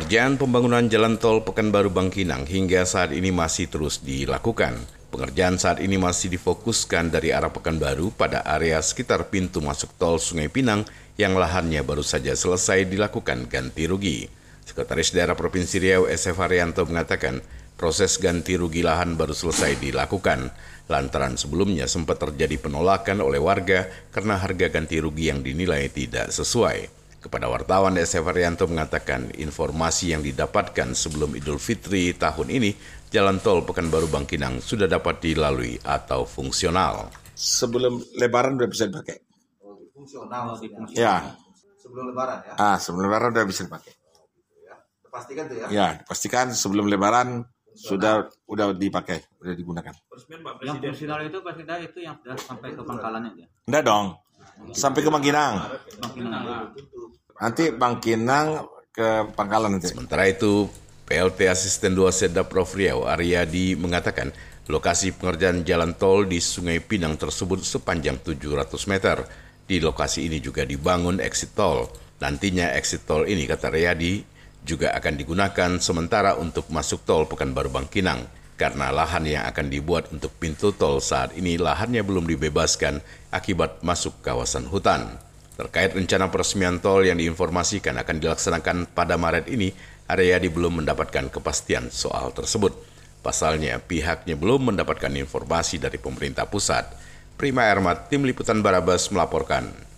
Pengerjaan pembangunan jalan tol Pekanbaru Bangkinang hingga saat ini masih terus dilakukan. Pengerjaan saat ini masih difokuskan dari arah Pekanbaru pada area sekitar pintu masuk tol Sungai Pinang yang lahannya baru saja selesai dilakukan ganti rugi. Sekretaris Daerah Provinsi Riau SF Haryanto mengatakan proses ganti rugi lahan baru selesai dilakukan lantaran sebelumnya sempat terjadi penolakan oleh warga karena harga ganti rugi yang dinilai tidak sesuai. Kepada wartawan, SF Haryanto mengatakan informasi yang didapatkan sebelum Idul Fitri tahun ini, jalan tol Pekanbaru Bangkinang sudah dapat dilalui atau fungsional. Sebelum Lebaran udah bisa dipakai. Oh, fungsional sih. Ya. Sebelum lebaran ya. Ah, sebelum Lebaran udah bisa dipakai. Pastikan tuh ya. Ya, pastikan sebelum Lebaran sudah udah dipakai, udah digunakan. Yang fungsional itu Pak Sida itu yang sudah sampai ke pangkalannya ya? Enggak dong. Sampai ke Bangkinang. Bangkinang Nanti Bangkinang ke Pangkalan nanti. Sementara itu, PLT Asisten 2 Sedda Prof Riau Aryadi mengatakan lokasi pengerjaan jalan tol di Sungai Pinang tersebut sepanjang 700 meter. Di lokasi ini juga dibangun exit tol. Nantinya exit tol ini, kata Aryadi, juga akan digunakan sementara untuk masuk tol Pekanbaru Bangkinang karena lahan yang akan dibuat untuk pintu tol saat ini lahannya belum dibebaskan akibat masuk kawasan hutan. Terkait rencana peresmian tol yang diinformasikan akan dilaksanakan pada Maret ini, Aryadi belum mendapatkan kepastian soal tersebut. Pasalnya, pihaknya belum mendapatkan informasi dari pemerintah pusat. Prima Ermat, Tim Liputan Barabas melaporkan.